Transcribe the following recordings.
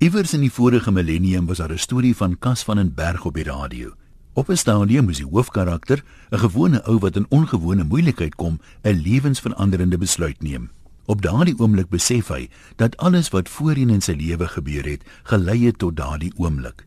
Iewers in die vorige millennium was daar 'n storie van Cas van den Berg op die radio. Op 'n stadium moes die hoofkarakter, 'n gewone ou wat in ongewone moeilikheid kom, 'n lewensveranderende besluit neem. Op daardie oomblik besef hy dat alles wat voorheen in sy lewe gebeur het, gelei het tot daardie oomblik.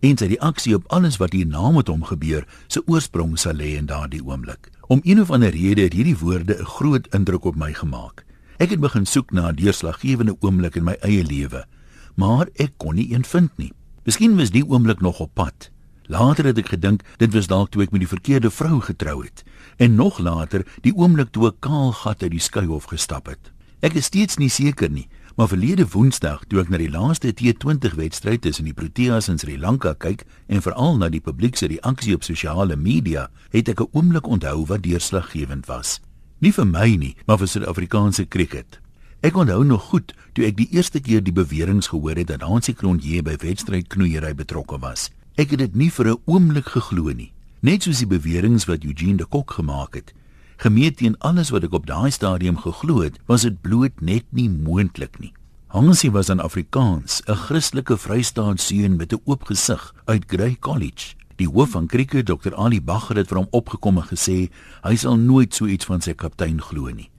En sy reaksie op alles wat hierna met hom gebeur, se oorsprong sal lê in daardie oomblik. Om een of ander rede het hierdie woorde 'n groot indruk op my gemaak. Ek het begin soek na 'n deurslaggewende oomblik in my eie lewe maar ek kon nie een vind nie. Miskien was die oomblik nog op pad. Later het ek gedink dit was dalk toe ek met die verkeerde vrou getrou het en nog later die oomblik toe ek kaal gat uit die skuilhof gestap het. Ek is steeds nie seker nie, maar verlede Woensdag toe ek na die laaste T20 wedstryd tussen die Proteas en Sri Lanka kyk en veral na die publiek se reaksie op sosiale media, het ek 'n oomblik onthou wat deurslaggewend was. Nie vir my nie, maar vir Suid-Afrikaanse kriket. Ek onthou nog goed toe ek die eerste keer die beweringe gehoor het dat Hansie Kronje by wedstryd knoeiery betrokke was. Ek het dit nie vir 'n oomblik geglo nie. Net soos die beweringe wat Eugene de Kok gemaak het. Gemeet teen alles wat ek op daai stadium geglo het, was dit bloot net nie moontlik nie. Hansie was 'n Afrikaans, 'n Christelike Vrystaatseun met 'n oop gesig uit Grey College. Die hoof van Krieke, Dr. Ali Bagger het vir hom opgekom en gesê hy sal nooit so iets van sy kaptein glo nie.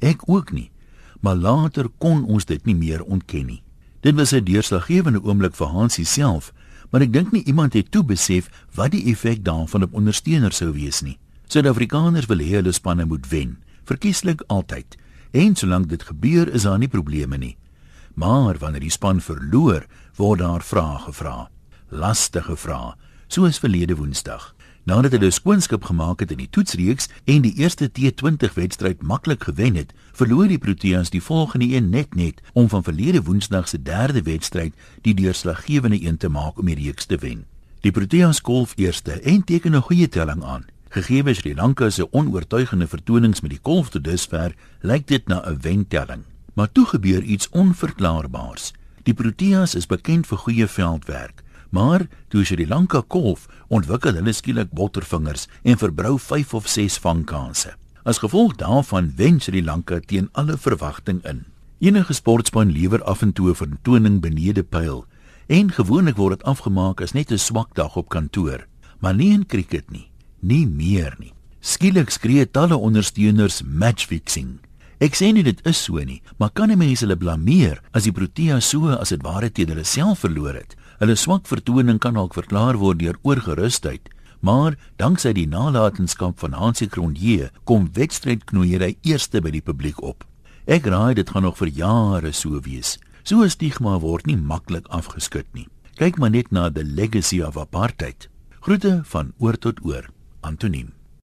Ek ook nie maar later kon ons dit nie meer ontken nie. Dit was 'n deurslaggewende oomblik vir Hansie self, maar ek dink nie iemand het toe besef wat die effek daarvan op ondersteuners sou wees nie. Suid-Afrikaners wil hê hulle spanne moet wen, verkieslik altyd. En solank dit gebeur, is daar nie probleme nie. Maar wanneer die span verloor, word daar vrae gevra. Lastige vrae, soos verlede Woensdag. Nadat hulle skoonskip gemaak het in die toetsreeks en die eerste T20 wedstryd maklik gewen het, verloor die Proteas die volgende een net net om van verlede Woensdag se derde wedstryd die deurslaggewende een te maak om die reeks te wen. Die Proteas kolf eerste en teken 'n goeie telling aan. Gegee Sri Lanka se onoortuigende vertonings met die kolf tot dusver, lyk dit na 'n wentelling. Maar toe gebeur iets onverklaarbaars. Die Proteas is bekend vir goeie veldwerk Maar toe Sri Lanka kolf, ontwikkel hulle skielik bottervingers en verbrou 5 of 6 vangkanse. As gevolg daarvan wen Sri Lanka teen alle verwagting in. Enige sportspan lewer af en toe 'n vertoning benede pyl en gewoonlik word dit afgemaak as net 'n swak dag op kantoor, maar nie in cricket nie, nie meer nie. Skielik skree talle ondersteuners match fixing. Ek sê nie dit is so nie, maar kan 'n mens hulle blameer as die Proteas so as dit ware teen hulle self verloor het? Hulle swak vertoning kan dalk verklaar word deur oorgerusheid, maar danksy die nalatenskap van Hansie Kronje kom wedstrydknoeiery eerste by die publiek op. Ek raai dit gaan nog vir jare so wees. So 'n stigma word nie maklik afgeskit nie. Kyk maar net na the legacy of apartheid. Groete van oor tot oor. Antoniem